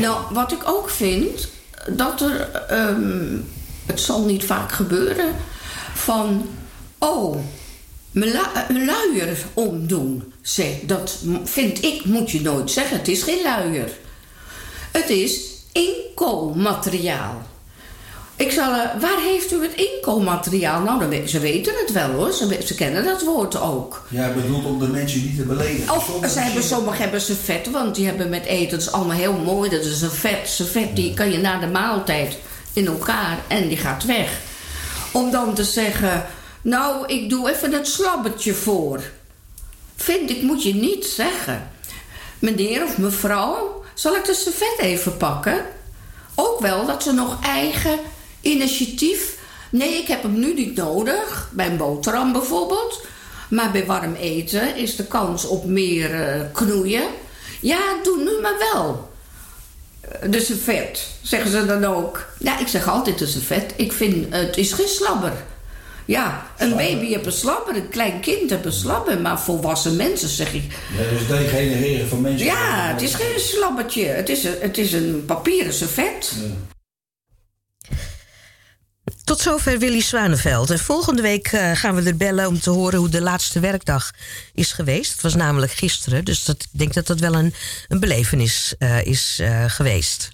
Nou, wat ik ook vind, dat er, ehm, het zal niet vaak gebeuren, van, oh, mijn lu- een luier omdoen. Zeg, dat vind ik, moet je nooit zeggen. Het is geen luier. Het is inkoolmateriaal. Ik zal, eh, waar heeft u het inkoolmateriaal? Nou, dan ze weten het wel hoor. Ze, ze kennen dat woord ook. Ja, bedoeld om de mensen niet te beledigen. Of ze hebben, sommigen hebben servet, want die hebben met eten, dat is allemaal heel mooi. Dat is een vet, servet, die kan je na de maaltijd in elkaar en die gaat weg. Om dan te zeggen, nou, ik doe even het slabbertje voor. Vind ik, moet je niet zeggen. Meneer of mevrouw, zal ik de servet even pakken? Ook wel dat ze nog eigen initiatief... Nee, ik heb hem nu niet nodig, bij een boterham bijvoorbeeld. Maar bij warm eten is de kans op meer eh, knoeien. Ja, doe nu maar wel. Eh, De servet, zeggen ze dan ook. Ja, ik zeg altijd de servet. Ik vind, het is geen slabber. Ja, een baby heeft een slabber, een klein kind heeft een slabber. Maar volwassen mensen zeg ik... Ja, dus degenereren van mensen. Ja, het is geen slabbertje. Het is een, het is een papieren servet. Tot zover Willy Zwaneveld. En volgende week eh, gaan we er bellen om te horen hoe de laatste werkdag is geweest. Het was namelijk gisteren, dus dat, ik denk dat dat wel een, een belevenis eh, is eh, geweest.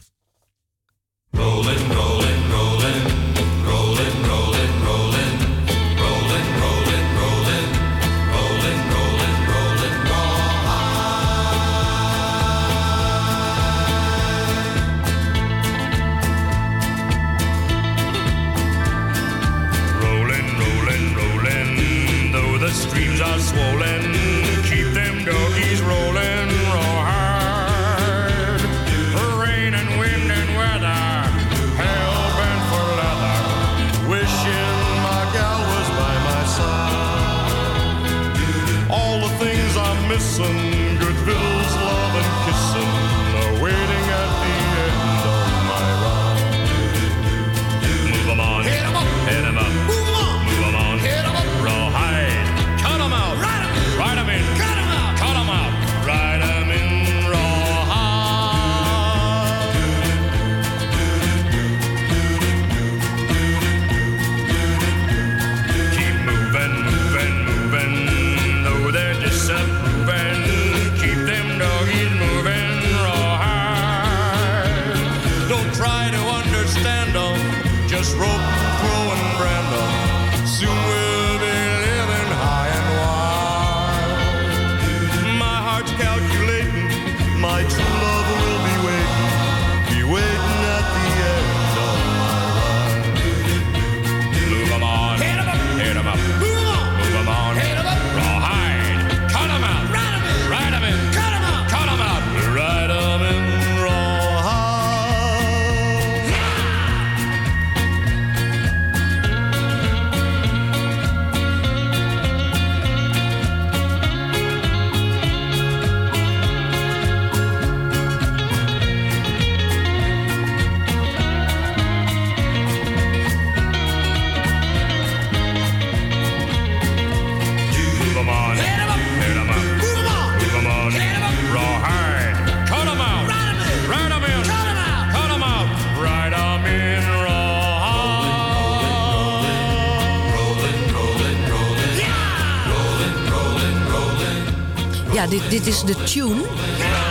Dit, is de tune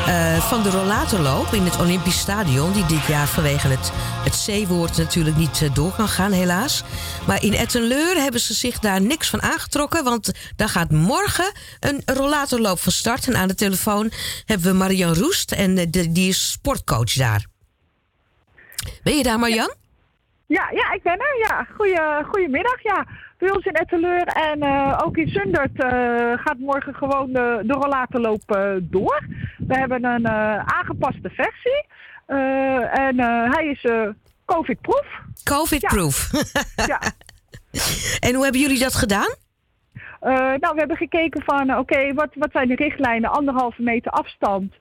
eh, van de rollatorloop in het Olympisch Stadion... die dit jaar vanwege het, het C-woord natuurlijk niet eh, door kan gaan, helaas. Maar in Ettenleur hebben ze zich daar niks van aangetrokken... want daar gaat morgen een rollatorloop van start. En aan de telefoon hebben we Marian Roest en eh, die is sportcoach daar. Ben je daar, Marian? Ja, ja, ik ben er. Ja. Goeie, goedemiddag. Ja. Ons in Etteleur en eh, ook in Zundert eh, gaat morgen gewoon de, de rollatorloop eh, door. We hebben een eh, aangepaste versie. Eh, en eh, hij is eh, COVID-proof. COVID-proof. Ja. En hoe hebben jullie dat gedaan? Eh, nou, we hebben gekeken van, eh, oké, wat, wat zijn de richtlijnen? Anderhalve meter afstand.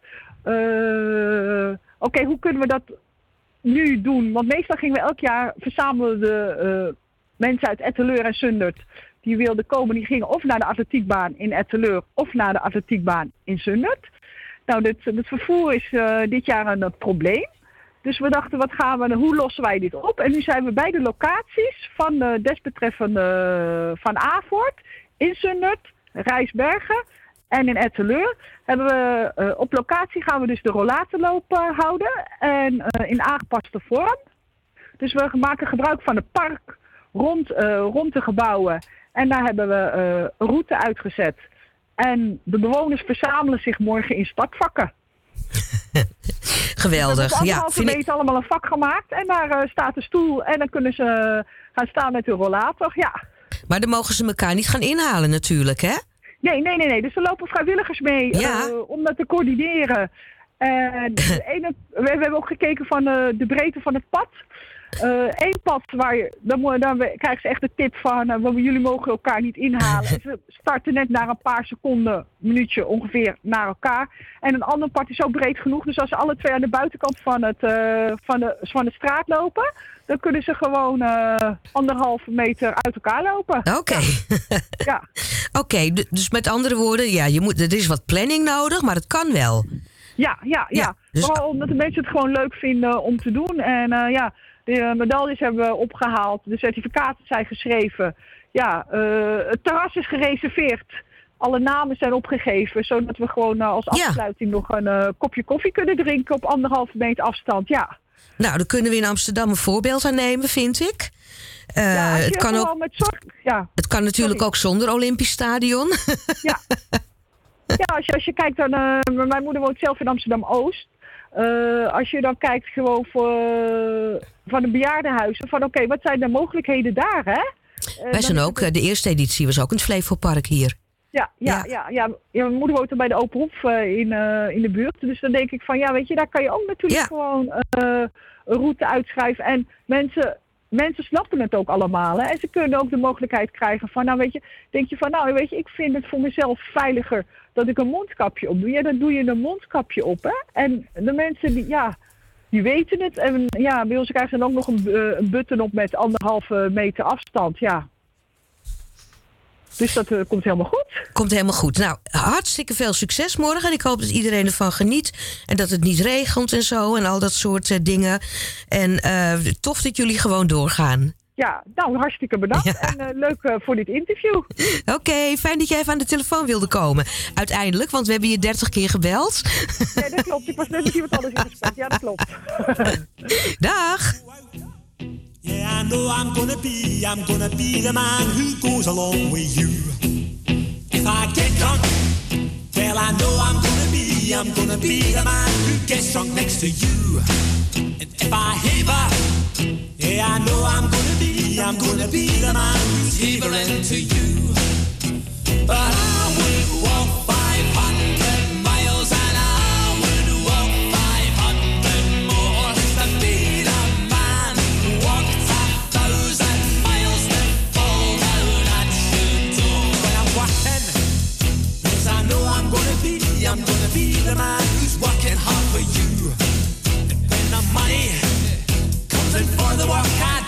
Eh, oké, hoe kunnen we dat nu doen? Want meestal gingen we elk jaar verzamelen de eh, mensen uit Etteleur en Zundert. Die wilden komen, die gingen of naar de atletiekbaan in Etteleur of naar de atletiekbaan in Zundert. Nou, dit, het vervoer is eh, dit jaar een eh, probleem. Dus we dachten, wat gaan we, hoe lossen wij dit op? En nu zijn we bij de locaties van de desbetreffende Van Aavoort, in Zundert, Rijsbergen en in Etteleur. Hebben we, eh, op locatie gaan we dus de rollatorloop eh, houden en eh, in aangepaste vorm. Dus we maken gebruik van het park rond, eh, rond de gebouwen. En daar hebben we eh, een route uitgezet. En de bewoners verzamelen zich morgen in startvakken. Geweldig. Dus Ja, vind ik, allemaal een vak gemaakt. En daar eh, staat de stoel. En dan kunnen ze eh, gaan staan met hun rollator. Ja. maar dan mogen ze elkaar niet gaan inhalen natuurlijk, hè? Nee, nee, nee, nee. Dus er lopen vrijwilligers mee Ja. eh, om dat te coördineren. En de ene, we, we hebben ook gekeken van eh, de breedte van het pad. Eén pad waar je, dan, dan krijgen ze echt de tip van, eh, want jullie mogen elkaar niet inhalen. En ze starten net na een paar seconden, minuutje ongeveer, naar elkaar. En een ander pad is zo breed genoeg, dus als ze alle twee aan de buitenkant van, het, eh, van, de, van de straat lopen, dan kunnen ze gewoon eh, anderhalve meter uit elkaar lopen. Oké. Ja. Oké, dus met andere woorden, ja, je moet, er is wat planning nodig, maar het kan wel. Ja, ja, ja. dus- Vooral omdat de mensen het gewoon leuk vinden om te doen. En eh, ja, de eh, medailles hebben we opgehaald. De certificaten zijn geschreven. Ja, eh, het terras is gereserveerd. Alle namen zijn opgegeven, zodat we gewoon eh, als afsluiting nog een kopje koffie kunnen drinken op anderhalve meter afstand. Ja. Nou, dan kunnen we in Amsterdam een voorbeeld aan nemen, vind ik. Ja je het, kan ook, met zorg. Ja. het kan natuurlijk ook zonder Olympisch Stadion. Ja, als je, als je kijkt dan, mijn moeder woont zelf in Amsterdam-Oost. Eh, als je dan kijkt gewoon voor, van de bejaardenhuizen, van oké, wat zijn de mogelijkheden daar, hè? Eh, Wij zijn ook, het- eh, de eerste editie was ook in het Flevopark hier. Ja, ja, ja. Ja, ja. mijn moeder woont er bij de Open Hof eh, in, eh, in de buurt. Dus dan denk ik van, ja, weet je, daar kan je ook natuurlijk gewoon eh, een route uitschrijven. En mensen mensen snappen het ook allemaal. Hè? En ze kunnen ook de mogelijkheid krijgen van, nou weet je, denk je van, nou weet je, ik vind het voor mezelf veiliger dat ik een mondkapje op doe. Ja, dan doe je een mondkapje op, hè. En de mensen die, ja, die weten het. En ja, bij ons krijgen ze dan ook nog een, eh, een button op met anderhalve meter afstand, ja. Dus dat eh, komt helemaal goed. Komt helemaal goed. Nou, hartstikke veel succes morgen. En ik hoop dat iedereen ervan geniet. En dat het niet regent en zo. En al dat soort eh, dingen. En eh, tof dat jullie gewoon doorgaan. Ja, nou, hartstikke bedankt. En leuk eh, voor dit interview. Oké, fijn dat jij even aan de telefoon wilde komen. Uiteindelijk, want we hebben je 30 keer gebeld. Ja, dat klopt. Ik was net met iemand anders in gesprek. Ja, dat klopt. Dag. Yeah, I know I'm gonna be, I'm gonna be the man who goes along with you. If I get drunk, well, I know I'm gonna be, I'm gonna be the man who gets drunk next to you. And if I haver, yeah, I know I'm gonna be, I'm gonna be the man who's havering to you. But I would walk 500 be the man who's working hard for you. And when the money comes in for the work I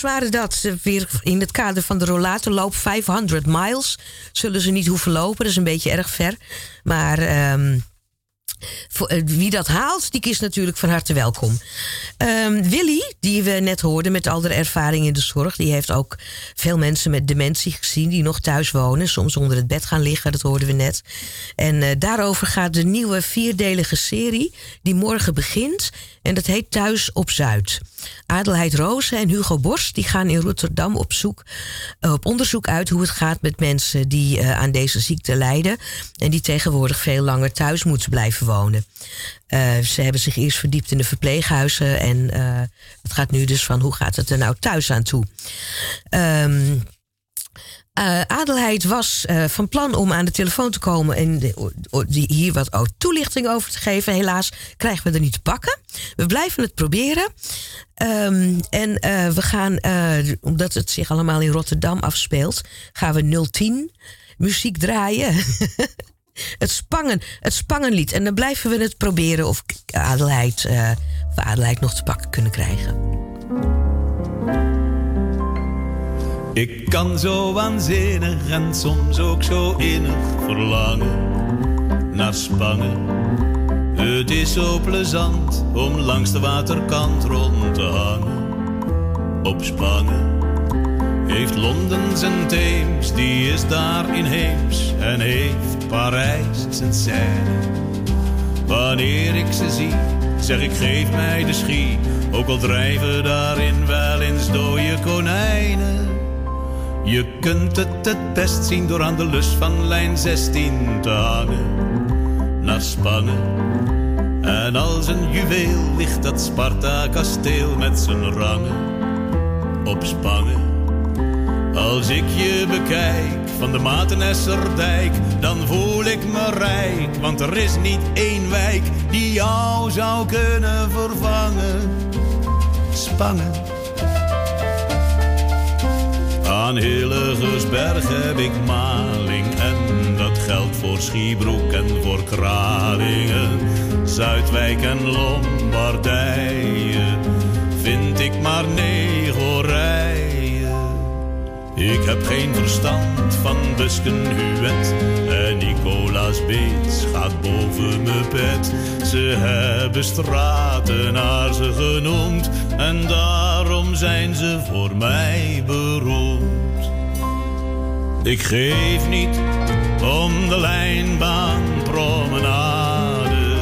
Proclaimers waren dat. Ze Weer in het kader van de rollatorloop 500 miles. Zullen ze niet hoeven lopen. Dat is een beetje erg ver. Maar ehm, eh, wie dat haalt, die is natuurlijk van harte welkom. Ehm, Willy, die we net hoorden met al de ervaring in de zorg... die heeft ook veel mensen met dementie gezien... die nog thuis wonen, soms onder het bed gaan liggen. Dat hoorden we net. En eh, daarover gaat de nieuwe vierdelige serie... die morgen begint. En dat heet Thuis op Zuid. Adelheid Rozen en Hugo Borst die gaan in Rotterdam op, zoek, eh, op onderzoek uit hoe het gaat met mensen die eh, aan deze ziekte lijden. En die tegenwoordig veel langer thuis moeten blijven wonen. Eh, ze hebben zich eerst verdiept in de verpleeghuizen. En het gaat nu dus van hoe gaat het er nou thuis aan toe. Ehm eh, Adelheid was eh, van plan om aan de telefoon te komen en die hier wat o- toelichting over te geven. Helaas krijgen we er niet te pakken. We blijven het proberen. Ehm, en eh, we gaan, omdat het zich allemaal in Rotterdam afspeelt, gaan we 010 muziek draaien. het, Spangen, het Spangenlied. En dan blijven we het proberen of Adelheid, of Adelheid nog te pakken kunnen krijgen. Ik kan zo waanzinnig en soms ook zo innig verlangen naar Spangen. Het is zo plezant om langs de waterkant rond te hangen. Op Spangen heeft Londen zijn Theems, die is daar inheems. En heeft Parijs zijn Seine. Wanneer ik ze zie, zeg ik geef mij de schie. Ook al drijven daarin wel eens dode konijnen. Je kunt het het best zien door aan de lus van lijn 16 te hangen. Naar Spangen. En als een juweel ligt dat Sparta-kasteel met zijn rangen. Op Spangen. Als ik je bekijk van de Matenesserdijk, dan voel ik me rijk. Want er is niet één wijk die jou zou kunnen vervangen. Spangen. Aan Hillegersberg heb ik maling en dat geldt voor Schiebroek en voor Kralingen. Zuidwijk en Lombardije vind ik maar negorijen. Ik heb geen verstand van Buskenhuet en Nicolaas Beets gaat boven mijn pet. Ze hebben straten naar ze genoemd en daarom zijn ze voor mij beroemd. Ik geef niet om de lijnbaanpromenade.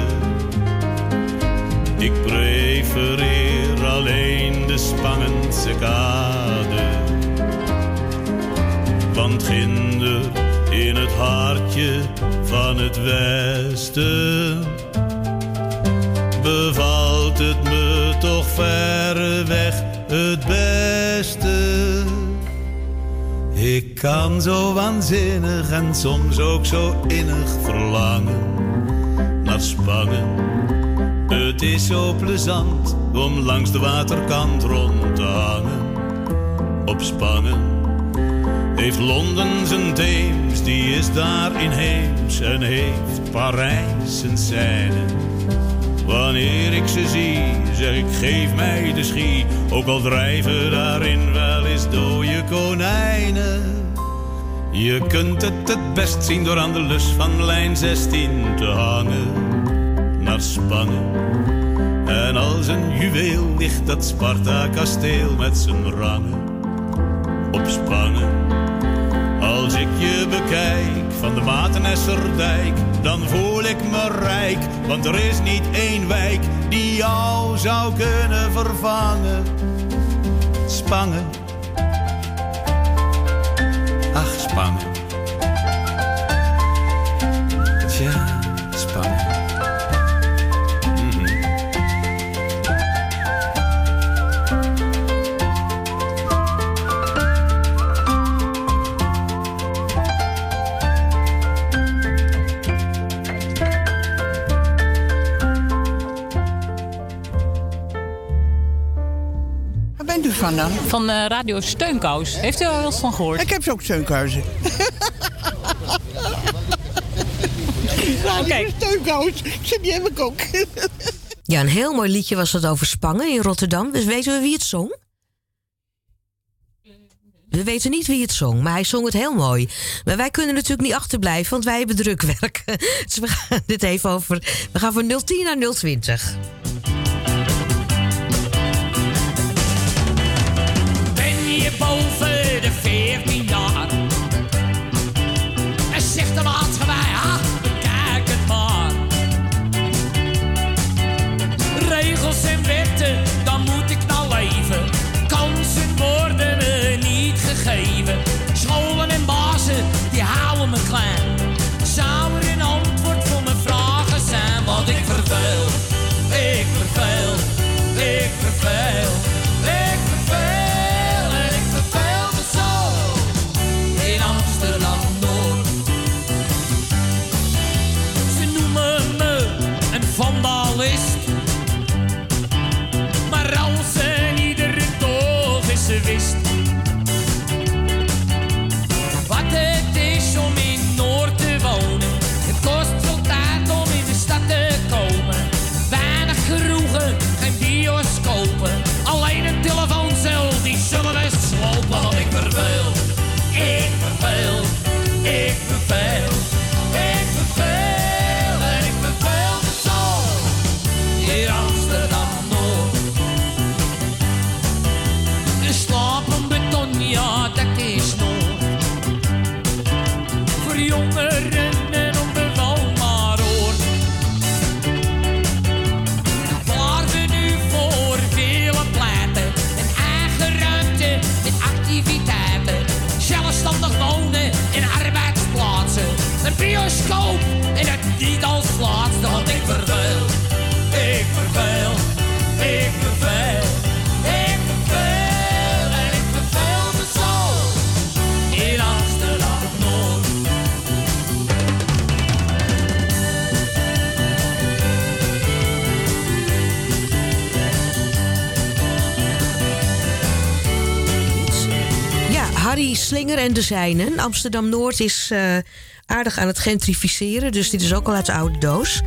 Ik prefereer alleen de Spangense kade. Ginder in het hartje van het westen bevalt het me toch verreweg het beste. Ik kan zo waanzinnig en soms ook zo innig verlangen naar Spangen. Het is zo plezant om langs de waterkant rond te hangen. Op Spangen heeft Londen zijn Theems, die is daar inheems. En heeft Parijs zijn Seine. Wanneer ik ze zie, zeg ik geef mij de schie. Ook al drijven daarin wel eens dode konijnen. Je kunt het het best zien door aan de lus van lijn 16 te hangen. Naar Spangen. En als een juweel ligt dat Sparta-kasteel met zijn rangen. Op Spangen. Als ik je bekijk van de Matenesserdijk, dan voel ik me rijk. Want er is niet één wijk die jou zou kunnen vervangen. Spangen. Ach, Spangen. Van dan? Van eh, Radio Steunkous. Heeft u er wel eens van gehoord? Ik heb ze ook steunkhuizen. Radio Steunkous. Die heb ik ook. Ja, een heel mooi liedje was dat over Spangen in Rotterdam. Dus weten we wie het zong? We weten niet wie het zong, maar hij zong het heel mooi. Maar wij kunnen natuurlijk niet achterblijven, want wij hebben drukwerk. Dus we gaan dit even over. We gaan van 010 naar 020. Boven de 14 jaar? En zegt de maatschappij, ah, bekijk het maar. Regels en wetten, dan moet ik nou leven. Kansen worden me niet gegeven. Scholen en bazen, De zijnen. Amsterdam-Noord is eh, aardig aan het gentrificeren. Dus dit is ook al uit de oude doos.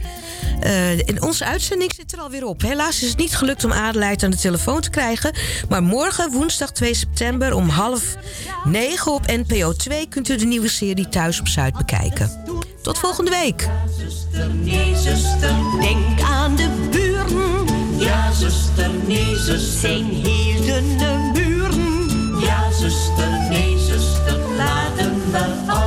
Eh, en onze uitzending zit er alweer op. Helaas is het niet gelukt om Adelheid aan de telefoon te krijgen. Maar morgen, woensdag 2 september om half negen op NPO 2... kunt u de nieuwe serie Thuis op Zuid bekijken. Tot volgende week. Nee, zuster, denk aan de buren. Ja, zuster, nee, zuster, zijn heel dunne buren. Ja, zuster, nee, zuster, laten